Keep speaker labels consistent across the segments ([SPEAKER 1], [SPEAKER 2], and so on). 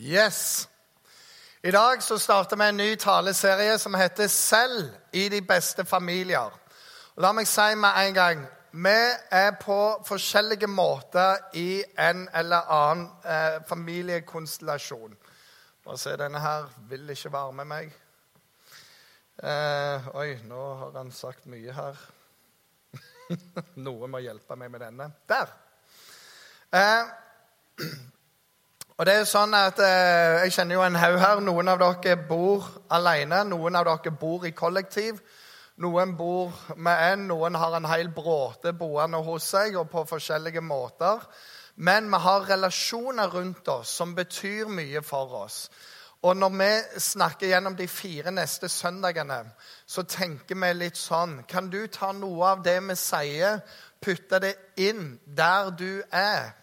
[SPEAKER 1] Yes. I dag så starter vi en ny taleserie som heter 'Selv i de beste familier'. Og la meg si med en gang vi er på forskjellige måter i en eller annen eh, familiekonstellasjon. Bare se, denne her vil ikke være med meg. Eh, oi, nå har han sagt mye her. Noe må hjelpe meg med denne. Der. Eh, og det er jo sånn at eh, Jeg kjenner jo en haug her. Noen av dere bor alene. Noen av dere bor i kollektiv. Noen bor med en, noen har en hel bråte boende hos seg og på forskjellige måter. Men vi har relasjoner rundt oss som betyr mye for oss. Og når vi snakker gjennom de fire neste søndagene, så tenker vi litt sånn Kan du ta noe av det vi sier, putte det inn der du er?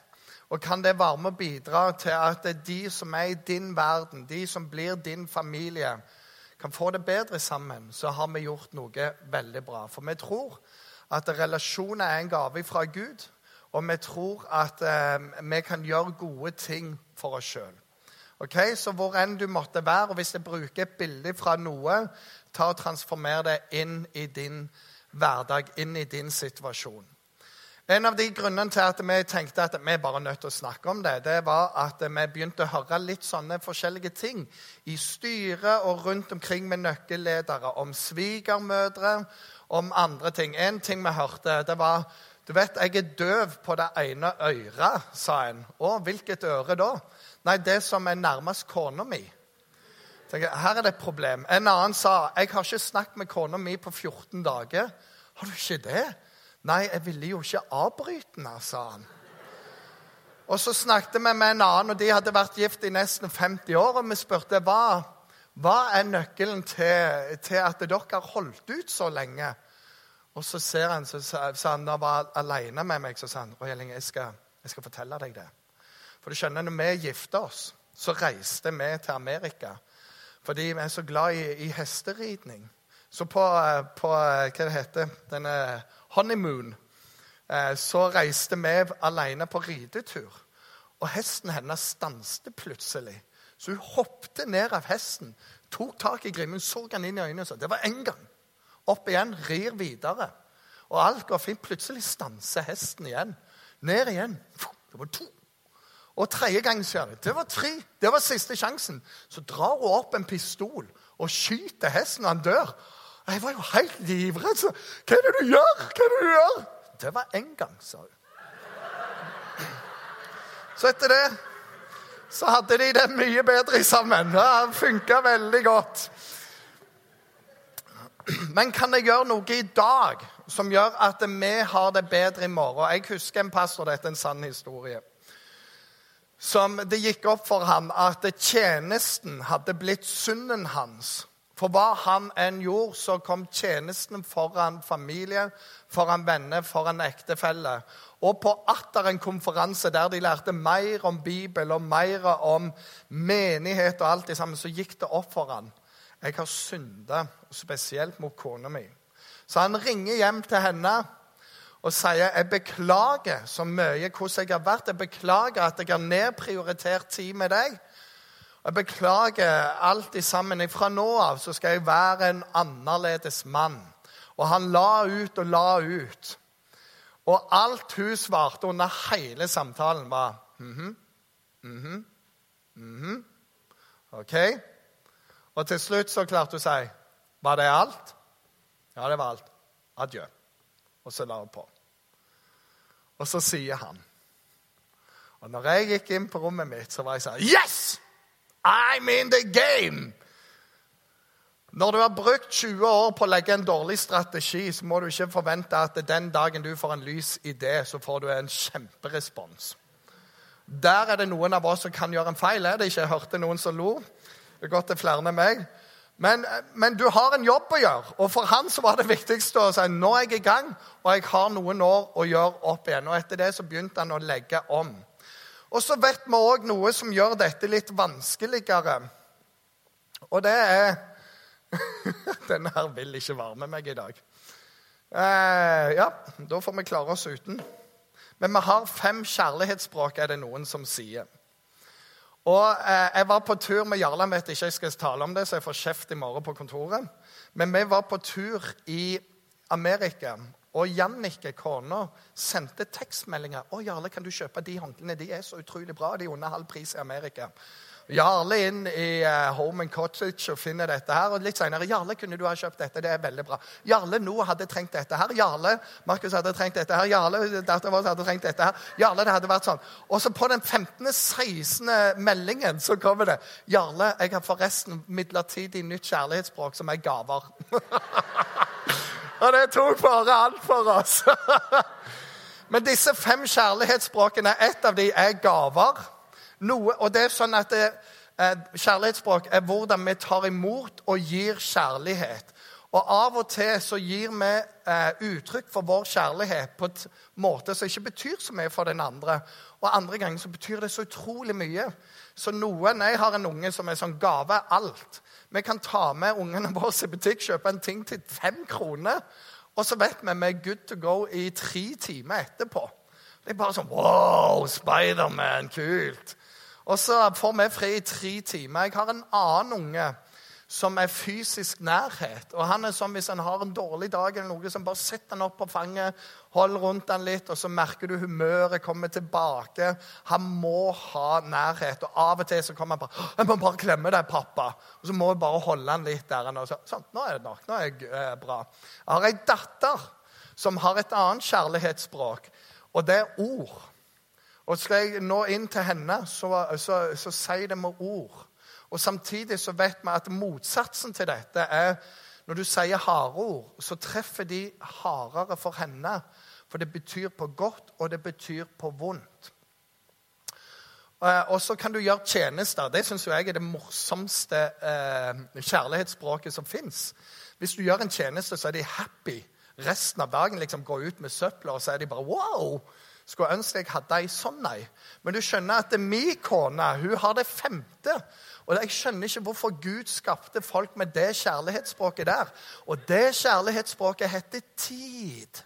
[SPEAKER 1] Og kan det å bidra til at de som er i din verden, de som blir din familie, kan få det bedre sammen, så har vi gjort noe veldig bra. For vi tror at relasjoner er en gave fra Gud, og vi tror at eh, vi kan gjøre gode ting for oss sjøl. Okay? Så hvor enn du måtte være, og hvis jeg bruker et bilde fra noe, ta og transformer det inn i din hverdag, inn i din situasjon. En av de grunnene til at vi tenkte at vi bare nødt til å snakke om det, det var at vi begynte å høre litt sånne forskjellige ting i styret og rundt omkring med nøkkelledere om svigermødre, om andre ting. En ting vi hørte, det var du vet, jeg er døv på det ene øret, sa en. Å, hvilket øre da? Nei, det som er nærmest kona mi. Her er det et problem. En annen sa jeg har ikke snakket med kona mi på 14 dager. Har du ikke det? Nei, jeg ville jo ikke avbryte henne, sa han. Og så snakket vi med en annen, og de hadde vært gift i nesten 50 år. Og vi spurte hva, hva er nøkkelen til, til, at dere har holdt ut så lenge. Og så ser han, så sa han, da var alene med meg, så sa han Roy jeg skal, jeg skal fortelle deg det. For du skjønner, når vi gifta oss, så reiste vi til Amerika. Fordi vi er så glad i, i hesteridning. Så på, på hva det heter, denne honeymoon, eh, så reiste vi alene på ridetur. Og hesten hennes stanset plutselig. Så hun hoppet ned av hesten, tok tak i grimmen, så han inn i øynene og sa det var én gang. Opp igjen, rir videre. Og alt går fint. Plutselig stanser hesten igjen. Ned igjen. Det var to. Og tredje gang skjer det. Det var tre. Det var siste sjansen. Så drar hun opp en pistol og skyter hesten, og han dør. Jeg var jo helt livredd. Så, 'Hva er det du gjør?' Hva er det du gjør? Det var én gang, sa hun. Så etter det så hadde de det mye bedre sammen. Det funka veldig godt. Men kan jeg gjøre noe i dag som gjør at vi har det bedre i morgen? Jeg husker en pastor, dette er en sann historie. Som det gikk opp for ham at tjenesten hadde blitt synden hans. For hva han enn gjorde, så kom tjenesten foran familie, foran venner, foran ektefelle. Og på atter en konferanse der de lærte mer om Bibel og mer om menighet, og alt det sammen, så gikk det opp for han. Jeg har synda, spesielt mot kona mi. Så han ringer hjem til henne og sier jeg beklager så mye hvordan jeg har vært. Jeg beklager at jeg har nedprioritert tid med deg. Jeg beklager alt sammen. Fra nå av så skal jeg være en annerledes mann. Og han la ut og la ut. Og alt hun svarte under hele samtalen, var mhm, mhm, mhm. OK? Og til slutt så klarte hun å si Var det alt? Ja, det var alt. Adjø. Og så la hun på. Og så sier han Og når jeg gikk inn på rommet mitt, så var jeg sånn Yes! I'm in the game! Når du har brukt 20 år på å legge en dårlig strategi, så må du ikke forvente at den dagen du får en lys idé, så får du en kjemperespons. Der er det noen av oss som kan gjøre en feil. Er det ikke? Jeg hørte noen som lo. Det er godt det er flere enn meg. Men, men, du har en jobb å gjøre. Og for han så var det viktigste å si nå er jeg i gang, og jeg har noen år å gjøre opp igjen. Og etter det så begynte han å legge om. Og så vet vi òg noe som gjør dette litt vanskeligere. Og det er Denne her vil ikke være med meg i dag. Eh, ja, da får vi klare oss uten. Men vi har fem kjærlighetsspråk, er det noen som sier. Og eh, Jeg var på tur med Jarle. Jeg vet ikke jeg skal tale om det, så jeg får kjeft i morgen på kontoret. Men vi var på tur i Amerika. Og Jannicke, kona, sendte tekstmeldinger. 'Å, Jarle, kan du kjøpe de håndklærne? De er så utrolig bra. De er under halv pris i Amerika.' Jarle inn i uh, Home and Cottage og finner dette her. Og litt senere Jarle, kunne du ha kjøpt dette? Det er veldig bra. Jarle nå hadde trengt dette her. Jarle Markus hadde trengt dette her. Jarle datteren vår hadde trengt dette her. Jarle, det hadde vært sånn. Og så på den 15.-16. meldingen så kommer det Jarle, jeg har forresten midlertidig nytt kjærlighetsspråk som er gaver. Og det tok bare alt for oss. Men disse fem kjærlighetsspråkene, ett av dem er gaver. Noe, og det er sånn at det, eh, Kjærlighetsspråk er hvordan vi tar imot og gir kjærlighet. Og Av og til så gir vi eh, uttrykk for vår kjærlighet på en måte som ikke betyr så mye for den andre. Og andre ganger så betyr det så utrolig mye. Så noen, Jeg har en unge som er sånn gave alt. Vi kan ta med ungene våre i butikk, kjøpe en ting til fem kroner. Og så vet vi vi er good to go i tre timer etterpå. Det er bare sånn Wow, Spiderman, kult! Og så får vi fri i tre timer. Jeg har en annen unge som er fysisk nærhet. Og han er sånn Hvis han har en dårlig dag, eller noe, så bare setter han opp på fanget, hold rundt han litt, og så merker du humøret kommer tilbake. Han må ha nærhet. Og av og til så kommer han bare 'Jeg må bare klemme deg, pappa.' Og så må jeg bare holde han litt der. Og så, sånn, 'Nå er det nok. Nå er jeg eh, bra.' Jeg har ei datter som har et annet kjærlighetsspråk, og det er ord. Og skal jeg nå inn til henne, så, så, så sier det med ord. Og Samtidig så vet vi at motsatsen til dette er når du sier harde ord, så treffer de hardere for henne. For det betyr på godt, og det betyr på vondt. Og så kan du gjøre tjenester. Det syns jeg er det morsomste eh, kjærlighetsspråket som fins. Hvis du gjør en tjeneste, så er de happy resten av dagen. liksom Går ut med søpla, og så er de bare wow! Skulle ønske jeg hadde ei sånn ei. Men du skjønner at min kone hun har det femte. Og Jeg skjønner ikke hvorfor Gud skapte folk med det kjærlighetsspråket der. Og det kjærlighetsspråket heter tid.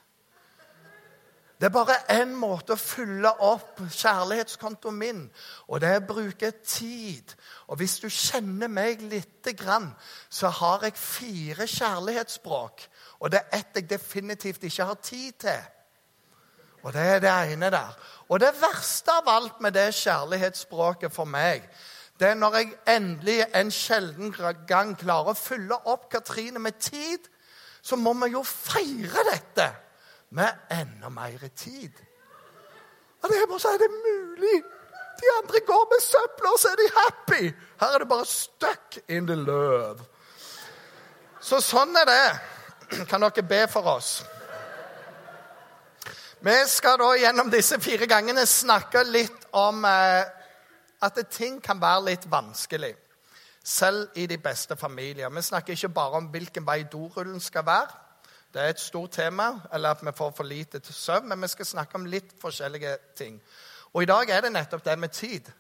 [SPEAKER 1] Det er bare én måte å fylle opp kjærlighetskontoen min, og det er å bruke tid. Og hvis du kjenner meg lite grann, så har jeg fire kjærlighetsspråk. Og det er ett jeg definitivt ikke har tid til. Og det er det ene der. Og det verste av alt med det kjærlighetsspråket for meg, det er når jeg endelig en sjelden gang klarer å fylle opp Katrine med tid, så må vi jo feire dette med enda mer tid. Og det er bare så er det mulig. De andre går med søpla, og så er de happy. Her er det bare stuck in the love. Så sånn er det. Kan dere be for oss? Vi skal da gjennom disse fire gangene snakke litt om eh, at ting kan være litt vanskelig. Selv i de beste familier. Vi snakker ikke bare om hvilken vei dorullen skal være. Det er et stort tema, eller at vi får for lite til søvn, men vi skal snakke om litt forskjellige ting. Og i dag er det nettopp det med tid.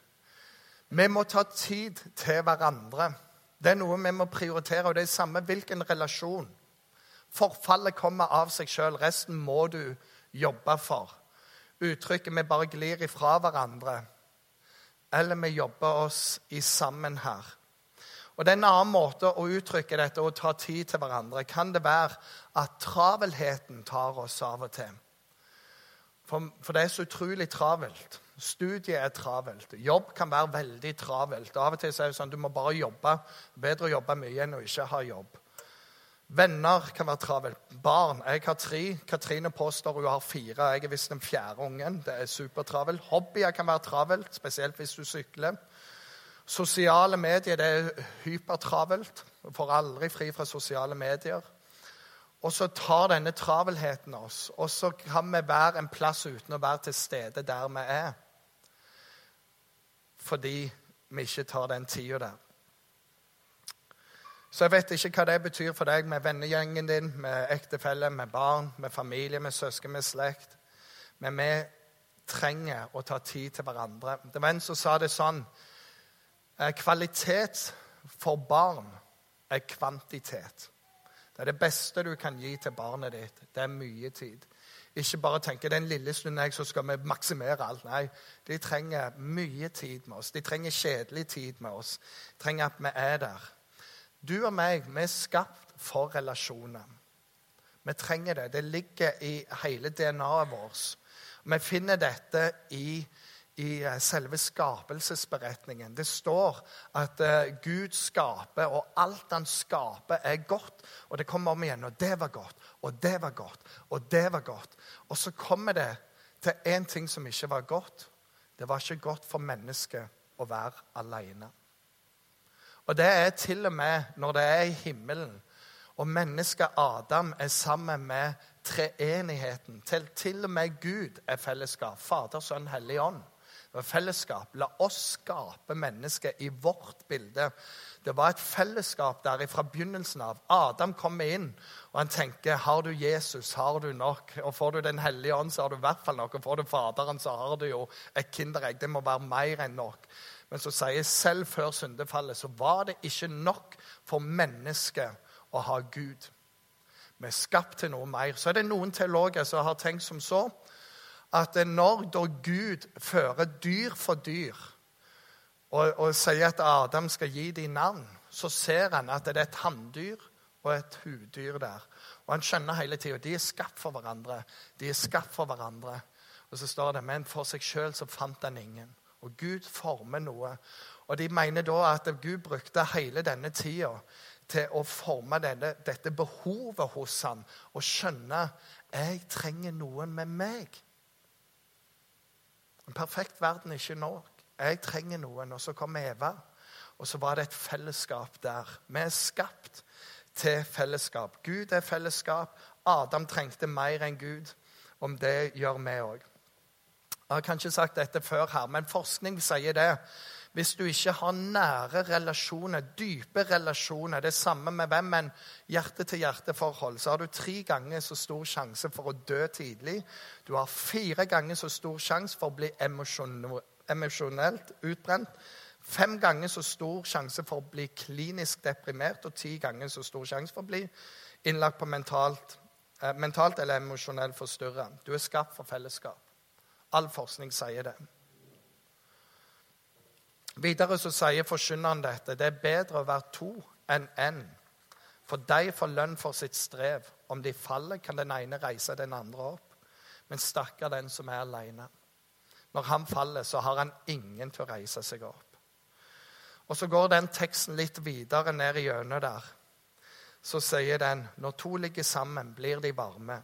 [SPEAKER 1] Vi må ta tid til hverandre. Det er noe vi må prioritere, og det er samme hvilken relasjon. Forfallet kommer av seg sjøl. Resten må du jobbe for. Uttrykket 'vi bare glir ifra hverandre' eller vi jobber oss i sammen her. Og det er En annen måte å uttrykke dette og ta tid til hverandre kan det være at travelheten tar oss av og til. For, for det er så utrolig travelt. Studiet er travelt. Jobb kan være veldig travelt. Av og til er det sånn du må bare jobbe. Bedre å jobbe mye enn å ikke ha jobb. Venner kan være travelt. Barn. Jeg har tre. Katrine påstår hun har fire. Jeg er visst den fjerde ungen. Det er supertravelt. Hobbyer kan være travelt, spesielt hvis du sykler. Sosiale medier det er hypertravelt. Du får aldri fri fra sosiale medier. Og så tar denne travelheten oss, og så kan vi være en plass uten å være til stede der vi er. Fordi vi ikke tar den tida der. Så jeg vet ikke hva det betyr for deg med vennegjengen din, med ektefelle, med barn, med familie, med søsken, med slekt. Men vi trenger å ta tid til hverandre. Det var en som sa det sånn eh, Kvalitet for barn er kvantitet. Det er det beste du kan gi til barnet ditt. Det er mye tid. ikke bare tenke den lille stunden jeg, så skal vi maksimere alt. Nei, de trenger mye tid med oss. De trenger kjedelig tid med oss. De trenger at vi er der. Du og meg, vi er skapt for relasjoner. Vi trenger det. Det ligger i hele DNA-et vårt. Vi finner dette i i eh, selve skapelsesberetningen. Det står at uh, Gud skaper, og alt han skaper, er godt. Og det kommer om igjen. Og det var godt, og det var godt, og det var godt. Og så kommer det til én ting som ikke var godt. Det var ikke godt for mennesket å være alene. Og det er til og med når det er i himmelen, og mennesket Adam er sammen med treenigheten. Til, til og med Gud er fellesskap. Fader, Sønn, Hellig Ånd fellesskap. La oss skape mennesket i vårt bilde. Det var et fellesskap der fra begynnelsen av. Adam kommer inn, og han tenker har du Jesus, har du nok. Og får du Den hellige ånd, så har du i hvert fall nok. Og får du Faderen, så har du jo et kinderegg. Det må være mer enn nok. Men så sier selv før syndefallet så var det ikke nok for mennesket å ha Gud. Vi er skapt til noe mer. Så er det noen teologer som har tenkt som så at når da Gud fører dyr for dyr og, og sier at Adam skal gi dem navn, så ser han at det er et hanndyr og et huddyr der. Og han skjønner hele tida de er skapt for hverandre. De er skapt for hverandre. Og så står det men for seg sjøl så fant han ingen. Og Gud former noe. Og de mener da at Gud brukte hele denne tida til å forme denne, dette behovet hos ham og skjønne jeg trenger noen med meg. En perfekt verden er ikke nok. Jeg trenger noen. Og så kom Eva, og så var det et fellesskap der. Vi er skapt til fellesskap. Gud er fellesskap. Adam trengte mer enn Gud. Om det gjør vi òg. Jeg har kanskje sagt dette før her, men forskning sier det. Hvis du ikke har nære relasjoner, dype relasjoner, det samme med hvem, men hjerte-til-hjerte-forhold, så har du tre ganger så stor sjanse for å dø tidlig. Du har fire ganger så stor sjanse for å bli emosjonelt utbrent. Fem ganger så stor sjanse for å bli klinisk deprimert og ti ganger så stor sjanse for å bli innlagt på mentalt, eh, mentalt eller emosjonelt forstyrra. Du er skapt for fellesskap. All forskning sier det. Videre så sier forkynneren dette. Det er bedre å være to enn én. En. For de får lønn for sitt strev. Om de faller, kan den ene reise den andre opp. Men stakkar den som er alene. Når han faller, så har han ingen til å reise seg opp. Og Så går den teksten litt videre ned i hjørnet der. Så sier den når to ligger sammen, blir de varme.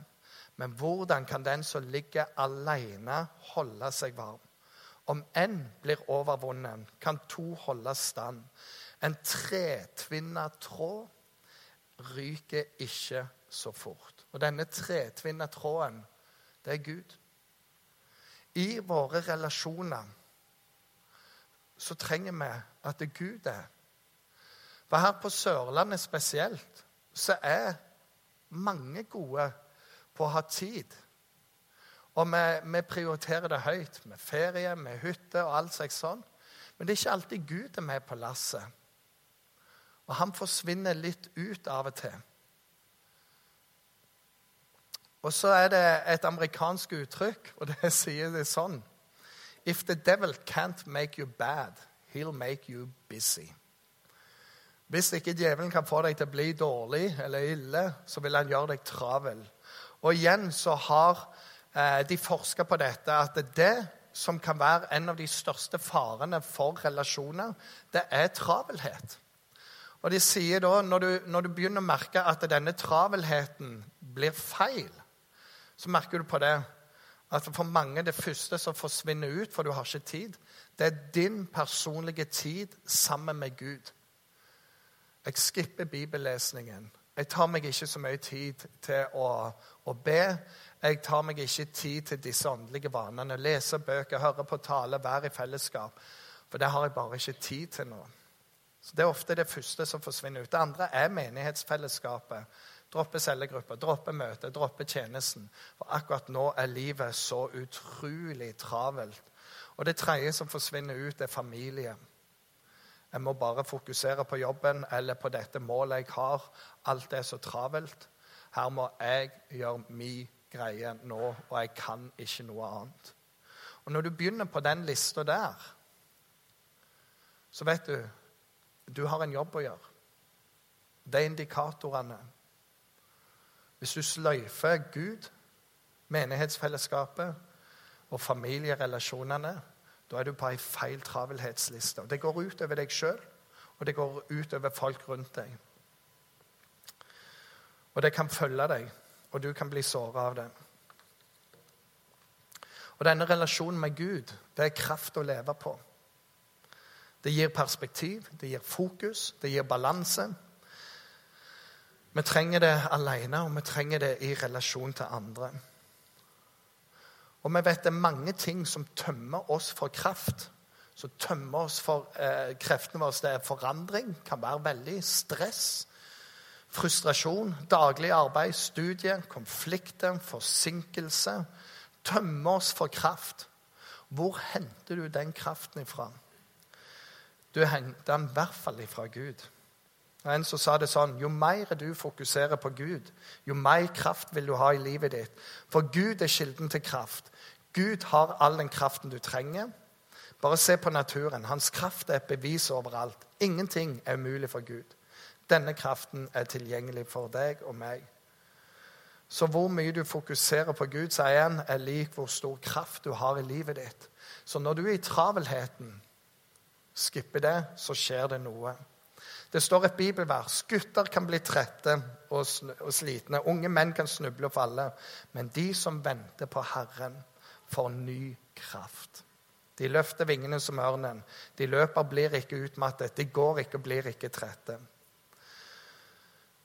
[SPEAKER 1] Men hvordan kan den som ligger alene, holde seg varm? Om én blir overvunnet, kan to holde stand. En tretvinna tråd ryker ikke så fort. Og denne tretvinna tråden, det er Gud. I våre relasjoner så trenger vi at det Gud er. For her på Sørlandet spesielt så er mange gode på å ha tid og vi, vi, prioriterer det høyt med ferie, med hytte og alt slikt sånn. Men det er ikke alltid Gud er med på lasset. Og han forsvinner litt ut av og til. Og så er det et amerikansk uttrykk, og det sier det sånn If the devil can't make you bad, he'll make you busy. Hvis ikke djevelen kan få deg til å bli dårlig eller ille, så vil han gjøre deg travel. Og igjen så har Eh, de forska på dette, at det som kan være en av de største farene for relasjoner, det er travelhet. Og de sier da, når du, når du begynner å merke at denne travelheten blir feil, så merker du på det at for mange det første som forsvinner ut, for du har ikke tid, det er din personlige tid sammen med Gud. Jeg skipper bibellesningen. Jeg tar meg ikke så mye tid til å, å be. Jeg tar meg ikke tid til disse åndelige vanene. Lese bøker, høre på tale, være i fellesskap. For det har jeg bare ikke tid til nå. Så Det er ofte det første som forsvinner ut. Det andre er menighetsfellesskapet. Droppe cellegrupper, droppe møter, droppe tjenesten. For akkurat nå er livet så utrolig travelt. Og det tredje som forsvinner ut, er familie. Jeg må bare fokusere på jobben eller på dette målet jeg har. Alt er så travelt. Her må jeg gjøre min greie nå, og jeg kan ikke noe annet. Og når du begynner på den lista der, så vet du du har en jobb å gjøre. Det er indikatorene. Hvis du sløyfer Gud, menighetsfellesskapet og familierelasjonene, da er du på ei feil travelhetsliste. Det går ut over deg sjøl, og det går ut over folk rundt deg. Og det kan følge deg, og du kan bli såra av det. Og denne relasjonen med Gud, det er kraft å leve på. Det gir perspektiv, det gir fokus, det gir balanse. Vi trenger det alene, og vi trenger det i relasjon til andre. Og vi vet det er mange ting som tømmer oss for kraft. Som tømmer oss for eh, kreftene våre. Det er forandring, kan være veldig stress, frustrasjon, daglig arbeid, studie, konflikter, forsinkelse. Tømmer oss for kraft. Hvor henter du den kraften ifra? Du henter den i hvert fall ifra Gud. En som sa det sånn Jo mer du fokuserer på Gud, jo mer kraft vil du ha i livet ditt. For Gud er kilden til kraft. Gud har all den kraften du trenger. Bare se på naturen. Hans kraft er et bevis overalt. Ingenting er umulig for Gud. Denne kraften er tilgjengelig for deg og meg. Så hvor mye du fokuserer på Gud, sier han, er lik hvor stor kraft du har i livet ditt. Så når du er i travelheten, skipper det, så skjer det noe. Det står et bibelvers. Gutter kan bli trette og, slitne. Unge menn kan snuble og falle. Men de som venter på Herren, får ny kraft. De løfter vingene som ørnen. De løper blir ikke utmattet. De går ikke og blir ikke trette.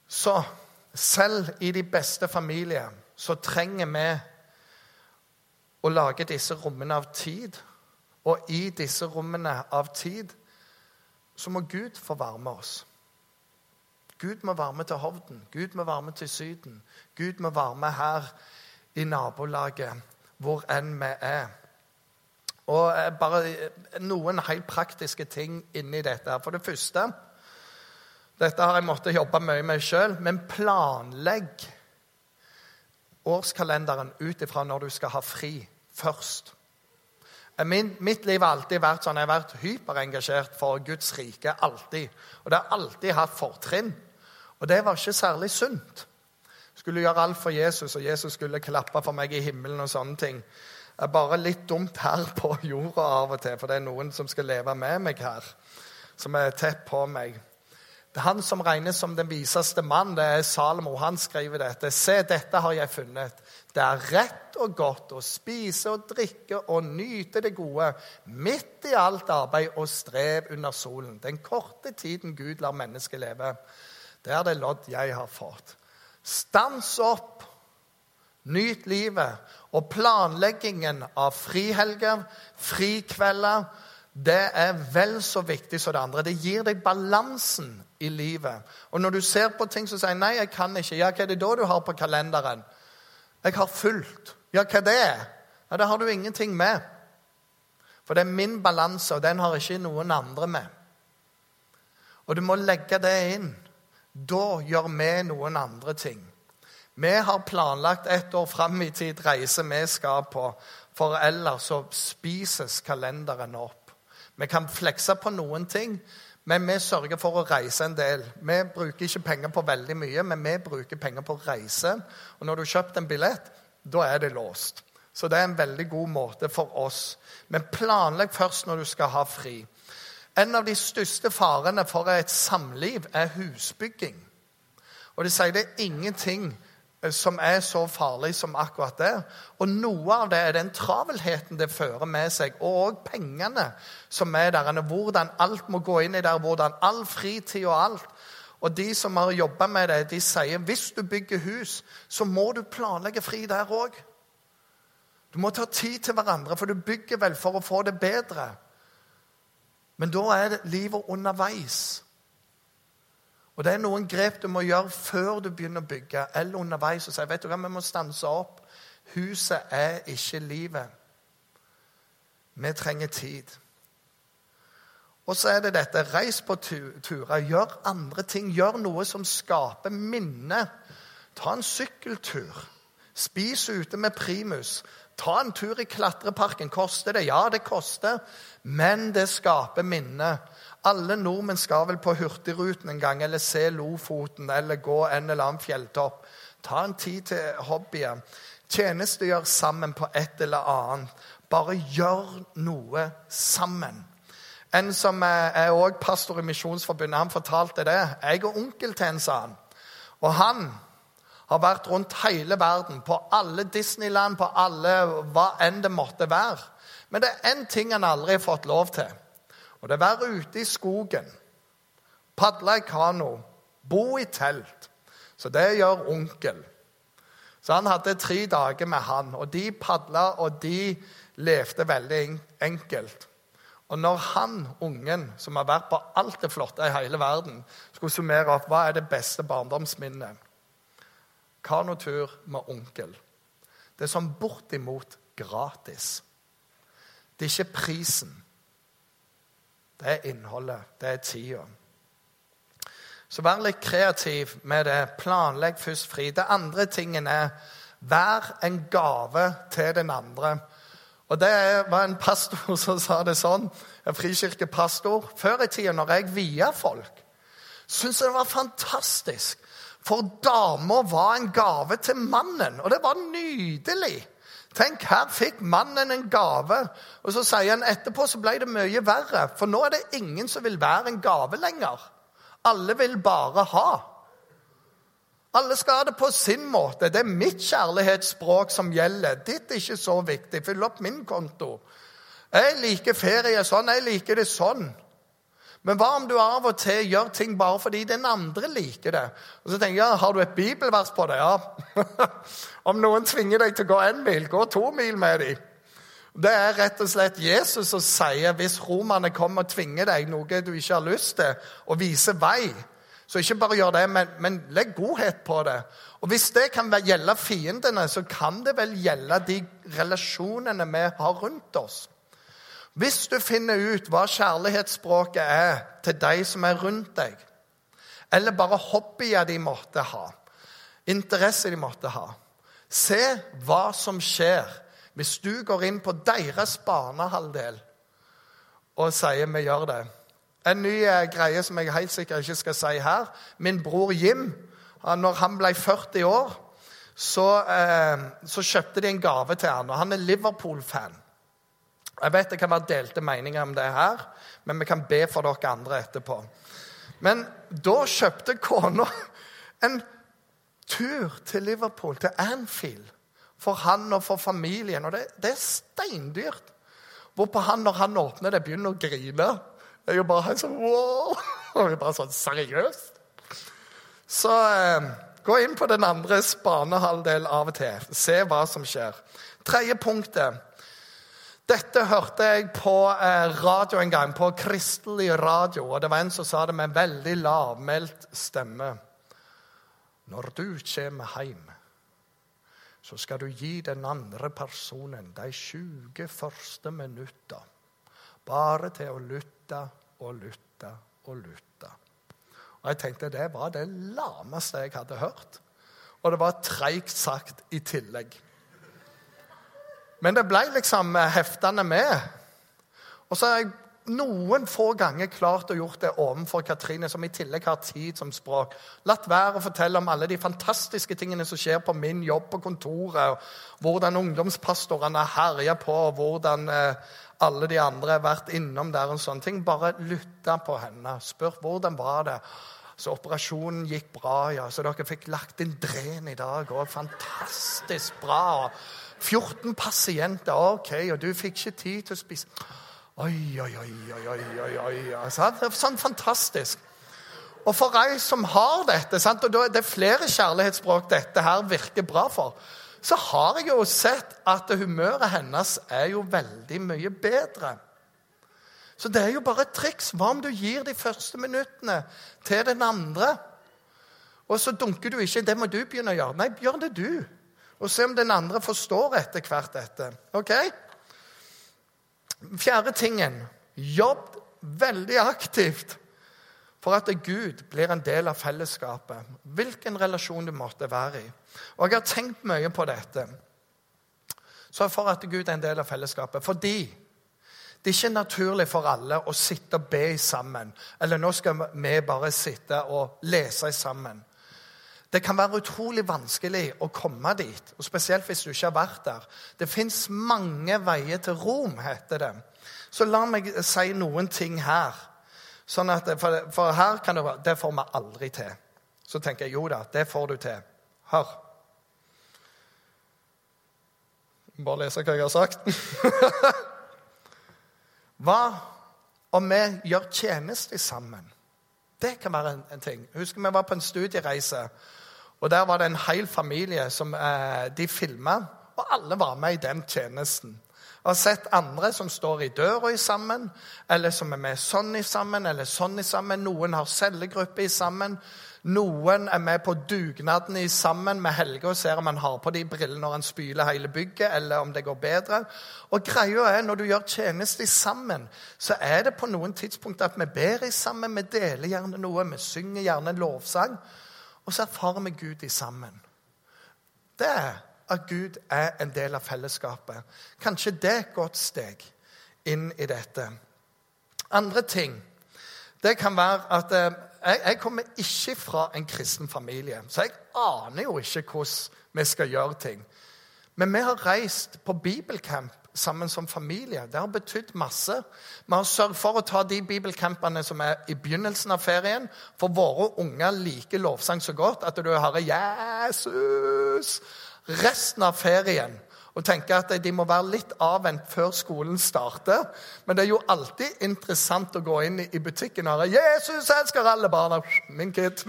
[SPEAKER 1] Så selv i de beste familier så trenger vi å lage disse rommene av tid. Og i disse rommene av tid så må Gud få varme oss. Gud må varme til Hovden, Gud må varme til Syden. Gud må varme her i nabolaget, hvor enn vi er. Og eh, bare eh, noen helt praktiske ting inni dette. For det første Dette har jeg måttet jobbe mye med sjøl, men planlegg årskalenderen ut ifra når du skal ha fri først. Min, mitt liv har alltid vært sånn, jeg har vært hyperengasjert for Guds rike. alltid. Og det har alltid hatt fortrinn. Og det var ikke særlig sunt. Skulle gjøre alt for Jesus, og Jesus skulle klappe for meg i himmelen. og sånne ting. Det er bare litt dumt her på jorda av og til, for det er noen som skal leve med meg her, som er tett på meg. Han som regnes som den viseste mann, det er Salomo. Han skriver dette. Se, dette har jeg funnet. Det er rett og godt å spise og drikke og nyte det gode midt i alt arbeid og strev under solen. Den korte tiden Gud lar mennesket leve. Det er det lodd jeg har fått. Stans opp, nyt livet. Og planleggingen av frihelger, frikvelder, det er vel så viktig som det andre. Det gir deg balansen i livet. Og når du ser på ting som sier 'nei, jeg kan ikke', ja, hva er det da du har på kalenderen? 'Jeg har fulgt'. Ja, hva det er? Ja, Det har du ingenting med. For det er min balanse, og den har ikke noen andre med. Og du må legge det inn. Da gjør vi noen andre ting. Vi har planlagt ett år fram i tid reise vi skal på, for ellers så spises kalenderen opp. Vi kan flekse på noen ting, men vi sørger for å reise en del. Vi bruker ikke penger på veldig mye, men vi bruker penger på reise. Og når du har kjøpt en billett, da er det låst. Så det er en veldig god måte for oss. Men planlegg først når du skal ha fri. En av de største farene for et samliv er husbygging. Og de sier det er ingenting som er så farlig som akkurat det. Og noe av det er den travelheten det fører med seg, og pengene som er der. Hvordan alt må gå inn i der, hvordan all fritid og alt. Og de som har jobba med det, de sier hvis du bygger hus, så må du planlegge fri der òg. Du må ta tid til hverandre, for du bygger vel for å få det bedre. Men da er livet underveis. Og Det er noen grep du må gjøre før du begynner å bygge, eller underveis. og si, vet du hva, Vi må stanse opp. Huset er ikke livet. Vi trenger tid. Og så er det dette. Reis på turer. Gjør andre ting. Gjør noe som skaper minne. Ta en sykkeltur. Spis ute med primus. Ta en tur i klatreparken. Koster det? Ja, det koster. Men det skaper minner. Alle nordmenn skal vel på Hurtigruten en gang, eller se Lofoten, eller gå en eller annen fjelltopp. Ta en tid til hobbyen. Tjenestegjør sammen på et eller annet. Bare gjør noe sammen. En som er også pastor i Misjonsforbundet, han fortalte det. Jeg er onkel til en, sa han. Og han har vært rundt hele verden, på alle Disneyland, på alle hva enn det måtte være. Men det er én ting han aldri har fått lov til. Og det er være ute i skogen, padle i kano, bo i telt. Så det gjør onkel. Så han hadde tre dager med han, og de padla, og de levde veldig enkelt. Og når han, ungen, som har vært på alt det flotte i hele verden, skulle summere opp hva er det beste barndomsminnet Kanotur med onkel. Det er sånn bortimot gratis. Det er ikke prisen. Det er innholdet. Det er tida. Så vær litt kreativ med det. Planlegg først fri. Det andre tingen er vær en gave til den andre. Og Det var en pastor som sa det sånn, en frikirkepastor. Før i tida, når jeg via folk, syntes jeg det var fantastisk. For dama var en gave til mannen, og det var nydelig. Tenk, her fikk mannen en gave. Og så sier han etterpå så ble det mye verre. For nå er det ingen som vil være en gave lenger. Alle vil bare ha. Alle skal ha det på sin måte. Det er mitt kjærlighetsspråk som gjelder. Ditt er ikke så viktig. Fyll opp min konto. Jeg liker ferie sånn, jeg liker det sånn. Men hva om du av og til gjør ting bare fordi den andre liker det? Og så tenker jeg, Har du et bibelvers på det? Ja. om noen tvinger deg til å gå én mil, gå to mil med dem. Det er rett og slett Jesus som sier hvis romerne kommer og tvinger deg noe du ikke har lyst til, og viser vei, så ikke bare gjør det, men, men legg godhet på det. Og Hvis det kan gjelde fiendene, så kan det vel gjelde de relasjonene vi har rundt oss. Hvis du finner ut hva kjærlighetsspråket er til de som er rundt deg, eller bare hobbyer de måtte ha, interesser de måtte ha Se hva som skjer hvis du går inn på deres banehalvdel og sier 'vi gjør det'. En ny eh, greie som jeg helt sikkert ikke skal si her. Min bror Jim, når han ble 40 år, så, eh, så kjøpte de en gave til han, og Han er Liverpool-fan. Jeg vet det kan være delte meninger om det her, men vi kan be for dere andre etterpå. Men da kjøpte kona en tur til Liverpool, til Anfield, for han og for familien. Og det, det er steindyrt. Hvorpå han, når han åpner det, begynner å grine. Jeg er jo bare sånn wow! Og bare sånn Seriøst? Så eh, gå inn på den andres banehalvdel av og til. Se hva som skjer. Tredje punktet. Dette hørte jeg på eh, radio en gang, på kristelig radio. Og det var en som sa det med en veldig lavmælt stemme. Når du kommer hjem, så skal du gi den andre personen de 20 første minutta bare til å lytte og lytte og lytte. Og jeg tenkte det var det lameste jeg hadde hørt. Og det var treigt sagt i tillegg. Men det ble liksom heftende med. Og så har jeg noen få ganger klart å gjort det overfor Katrine, som i tillegg har tid som språk. Latt være å fortelle om alle de fantastiske tingene som skjer på min jobb på kontoret. og Hvordan ungdomspastorene herjer på, og hvordan eh, alle de andre har vært innom der. og sånne ting. Bare lytte på henne. Spør hvordan var det Så operasjonen gikk bra, ja. Så dere fikk lagt inn dren i dag òg. Fantastisk bra. 14 pasienter. OK, og du fikk ikke tid til å spise Oi, oi, oi, oi, oi, oi, oi. Sånn fantastisk. Og for ei som har dette, sant? og det er flere kjærlighetsspråk dette her virker bra for, så har jeg jo sett at humøret hennes er jo veldig mye bedre. Så det er jo bare et triks. Hva om du gir de første minuttene til den andre? Og så dunker du ikke. Det må du begynne å gjøre. Nei, gjør det du. Og se om den andre forstår etter hvert dette. Ok? Fjerde tingen jobb veldig aktivt For at Gud blir en del av fellesskapet, hvilken relasjon du måtte være i. Og jeg har tenkt mye på dette. Så for at Gud er en del av fellesskapet. Fordi det er ikke naturlig for alle å sitte og be sammen. Eller nå skal vi bare sitte og lese sammen. Det kan være utrolig vanskelig å komme dit, og spesielt hvis du ikke har vært der. Det fins mange veier til Rom, heter det. Så la meg si noen ting her. Sånn at, for, for her kan det være Det får vi aldri til. Så tenker jeg jo da, det får du til. Hør. Bare lese hva jeg har sagt. hva om vi gjør tjeneste sammen? Det kan være en, en ting. Husker Vi var på en studiereise, og der var det en hel familie som eh, de filma. Og alle var med i den tjenesten. Jeg har sett andre som står i døra sammen, eller som er med sånn i sammen, eller sånn i sammen. Noen har cellegruppe i sammen. Noen er med på dugnaden i sammen med Helge og ser om han har på de brillene når han spyler hele bygget, eller om det går bedre. Og greia er, Når du gjør tjeneste sammen, så er det på noen tidspunkt at vi ber i sammen, vi deler gjerne noe, vi synger gjerne en lovsang, og så erfarer vi Gud i sammen. Det er at Gud er en del av fellesskapet. Kanskje det er et godt steg inn i dette. Andre ting det kan være at eh, jeg, jeg, kommer ikke fra en kristen familie, så jeg aner jo ikke hvordan vi skal gjøre ting. Men vi har reist på bibelcamp sammen som familie. Det har betydd masse. Vi har sørget for å ta de bibelcampene som er i begynnelsen av ferien. For våre unger liker lovsang så godt at du hører 'Jesus' resten av ferien og tenker at de må være litt avvent før skolen starter. Men det er jo alltid interessant å gå inn i butikken og høre 'Jesus elsker alle barna'. Min kid.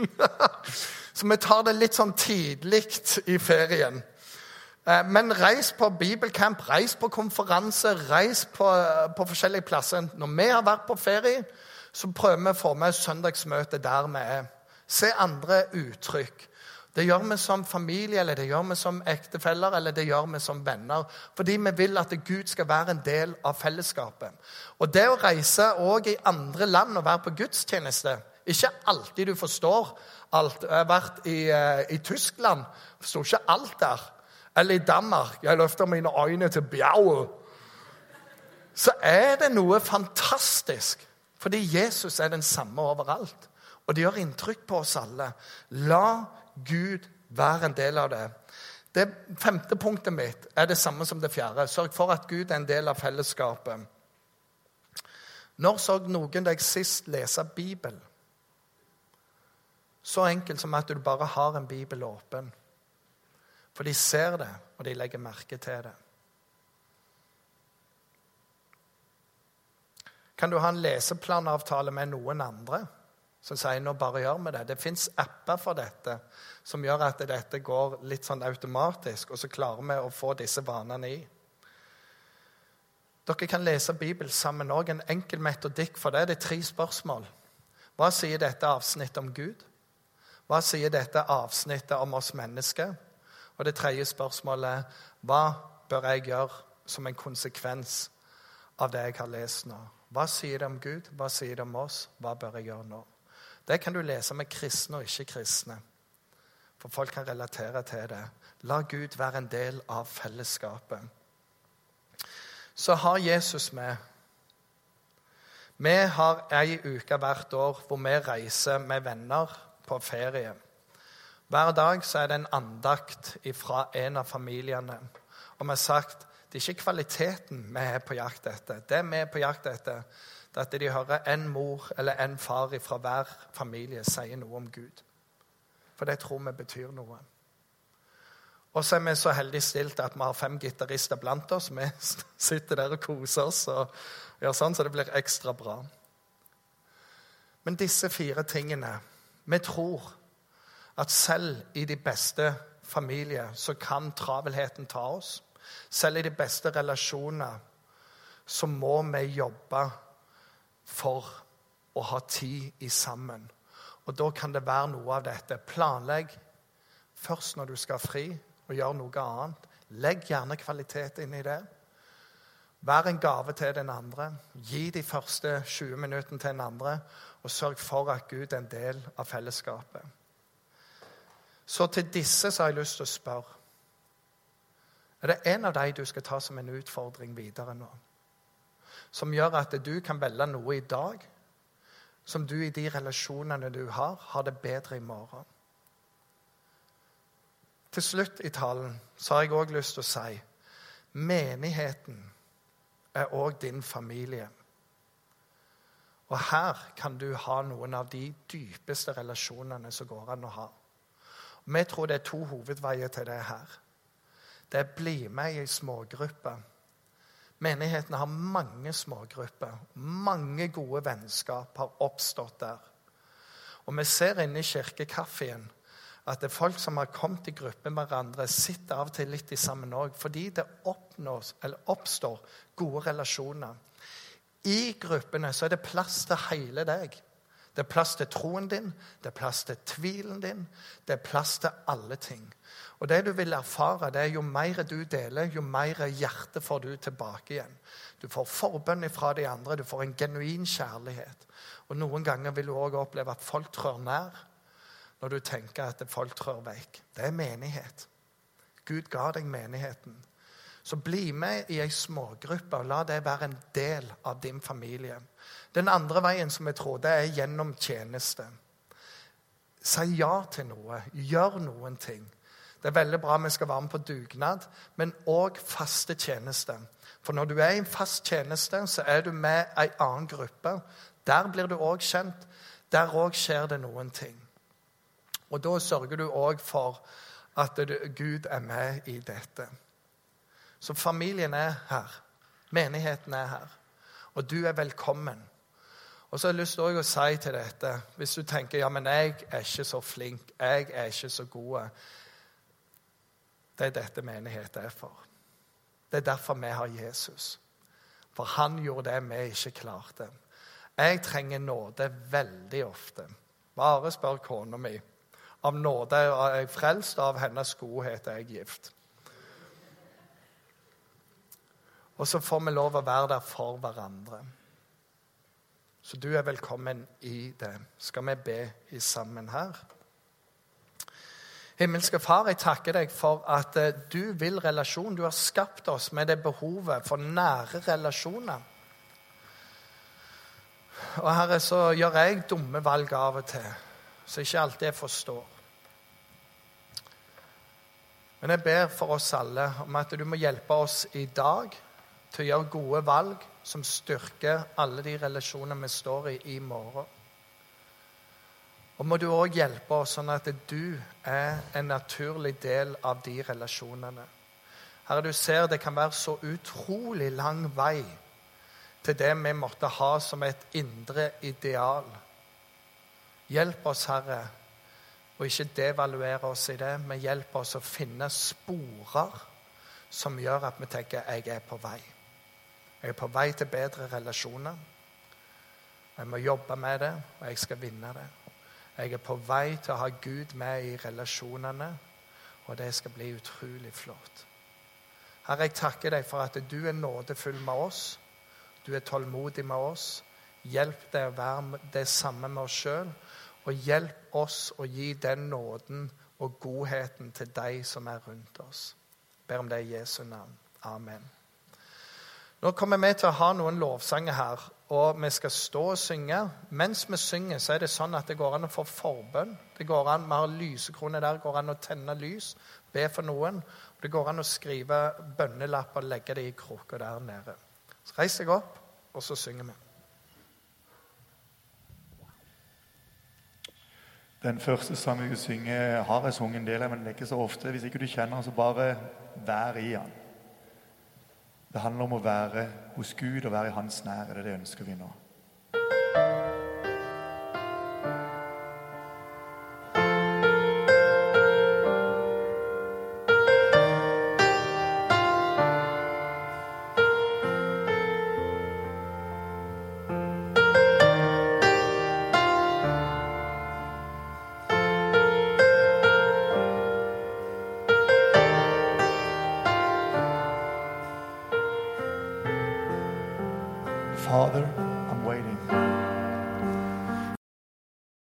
[SPEAKER 1] Så vi tar det litt sånn tidlig i ferien. Eh, men reis på bibelcamp, reis på konferanse, reis på, på forskjellige plasser. Når vi har vært på ferie, så prøver vi å få med søndagsmøte der vi er. Se andre uttrykk. Det gjør vi som familie, eller det gjør vi som ektefeller eller det gjør vi som venner. Fordi vi vil at Gud skal være en del av fellesskapet. Og det å reise òg i andre land og være på gudstjeneste Ikke alltid du forstår alt. Jeg har vært i, uh, i Tyskland, forsto ikke alt der. Eller i Danmark. Jeg løfter mine øyne til bjauet. Så er det noe fantastisk. Fordi Jesus er den samme overalt. Og det gjør inntrykk på oss alle. La Gud være en del av det. Det femte punktet mitt er det samme som det fjerde. Sørg for at Gud er en del av fellesskapet. Når så noen deg sist lese Bibelen? Så enkelt som at du bare har en bibel åpen. For de ser det, og de legger merke til det. Kan du ha en leseplanavtale med noen andre? som sier nå bare gjør vi det. Det fins apper for dette som gjør at dette går litt sånn automatisk, og så klarer vi å få disse vanene i. Dere kan lese Bibelen sammen òg. En enkel metodikk for det. Det er tre spørsmål. Hva sier dette avsnittet om Gud? Hva sier dette avsnittet om oss mennesker? Og det tredje spørsmålet hva bør jeg gjøre som en konsekvens av det jeg har lest nå? Hva sier det om Gud? Hva sier det om oss? Hva bør jeg gjøre nå? Det kan du lese med kristne og ikke-kristne. For folk kan relatere til det. La Gud være en del av fellesskapet. Så har Jesus med. Vi har ei uke hvert år hvor vi reiser med venner på ferie. Hver dag så er det en andakt fra en av familiene. Og vi har sagt det er ikke kvaliteten vi er på jakt etter. Det vi er på jakt etter, det at de hører en mor eller en far fra hver familie sier noe om Gud. For det tror vi betyr noe. Og så er vi så heldig stilt at vi har fem gitarister blant oss. Vi sitter der og koser oss og gjør sånn, så det blir ekstra bra. Men disse fire tingene Vi tror at selv i de beste familier så kan travelheten ta oss. Selv i de beste relasjoner så må vi jobbe for å ha tid i sammen. Og da kan det være noe av dette. Planlegg først når du skal fri, og gjør noe annet. Legg gjerne kvalitet inn i det. Vær en gave til den andre. Gi de første 20 minuttene til den andre, og sørg for at Gud er en del av fellesskapet. Så til disse så har jeg lyst til å spørre Er det en av dem du skal ta som en utfordring videre nå? Som gjør at du kan velge noe i dag som du i de relasjonene du har, har det bedre i morgen? Til slutt i talen så har jeg òg lyst til å si menigheten er òg din familie. Og her kan du ha noen av de dypeste relasjonene som går an å ha. Vi tror det er to hovedveier til det her. Det er bli med i ei smågruppe. Menigheten har mange smågrupper. Mange gode vennskap har oppstått der. Og vi ser inne i kirkekaffen at det er folk som har kommet i gruppe med hverandre, sitter av og til litt i sammen òg, fordi det oppnås, oppstår gode relasjoner. I gruppene så er det plass til hele deg. Det er plass til troen din, det er plass til tvilen din, det er plass til alle ting. Og det du vil erfare, det er jo mer du deler, jo mer hjerte får du tilbake igjen. Du får forbønn fra de andre, du får en genuin kjærlighet. Og noen ganger vil du òg oppleve at folk trør nær når du tenker at folk trør vekk. Det er menighet. Gud ga deg menigheten. Så bli med i ei smågruppe, og la det være en del av din familie. Den andre veien som jeg tror, det er gjennom tjeneste. Si ja til noe. Gjør noen ting. Det er veldig bra vi skal være med på dugnad, men òg faste tjenester. For når du er i en fast tjeneste, så er du med ei annen gruppe. Der blir du òg kjent. Der òg skjer det noen ting. Og da sørger du òg for at Gud er med i dette. Så familien er her. Menigheten er her. Og du er velkommen. Og så har jeg lyst til å si til dette, hvis du tenker ja, men jeg er ikke så flink, jeg er ikke så god Det er dette menigheten er for. Det er derfor vi har Jesus. For han gjorde det vi ikke klarte. Jeg trenger nåde veldig ofte. Bare spør kona mi. Av nåde er jeg frelst, av hennes godhet er jeg gift. Og så får vi lov å være der for hverandre. Så du er velkommen i det. Skal vi be i sammen her? Himmelske Far, jeg takker deg for at eh, du vil relasjon. Du har skapt oss med det behovet for nære relasjoner. Og Herre, så gjør jeg dumme valg av og til, så ikke alltid jeg forstår. Men jeg ber for oss alle om at du må hjelpe oss i dag til å gjøre gode valg som styrker alle de relasjonene vi står i i morgen. Og må du òg hjelpe oss sånn at du er en naturlig del av de relasjonene. Herre, du ser det kan være så utrolig lang vei til det vi måtte ha som et indre ideal. Hjelp oss, Herre, og ikke devaluere oss i det, men hjelp oss å finne sporer som gjør at vi tenker 'jeg er på vei'. Jeg er på vei til bedre relasjoner. Jeg må jobbe med det, og jeg skal vinne det. Jeg er på vei til å ha Gud med i relasjonene, og det skal bli utrolig flott. Herre, jeg takker deg for at du er nådefull med oss. Du er tålmodig med oss. Hjelp deg å være det samme med oss sjøl, og hjelp oss å gi den nåden og godheten til deg som er rundt oss. Jeg ber om det i Jesu navn. Amen. Nå kommer vi til å ha noen lovsanger her, og vi skal stå og synge. Mens vi synger, så er det sånn at det går an å få forbønn. Det går an, Vi har lysekrone der, det går an å tenne lys, be for noen. Og det går an å skrive bønnelapp og legge det i krukka der nede. Så Reis deg opp, og så synger vi.
[SPEAKER 2] Den første sangen vi synger, har jeg sunget en del av, men det er ikke så ofte. Hvis ikke du kjenner den, så bare vær i den. Det handler om å være hos Gud og være i Hans nære. Det, det ønsker vi nå.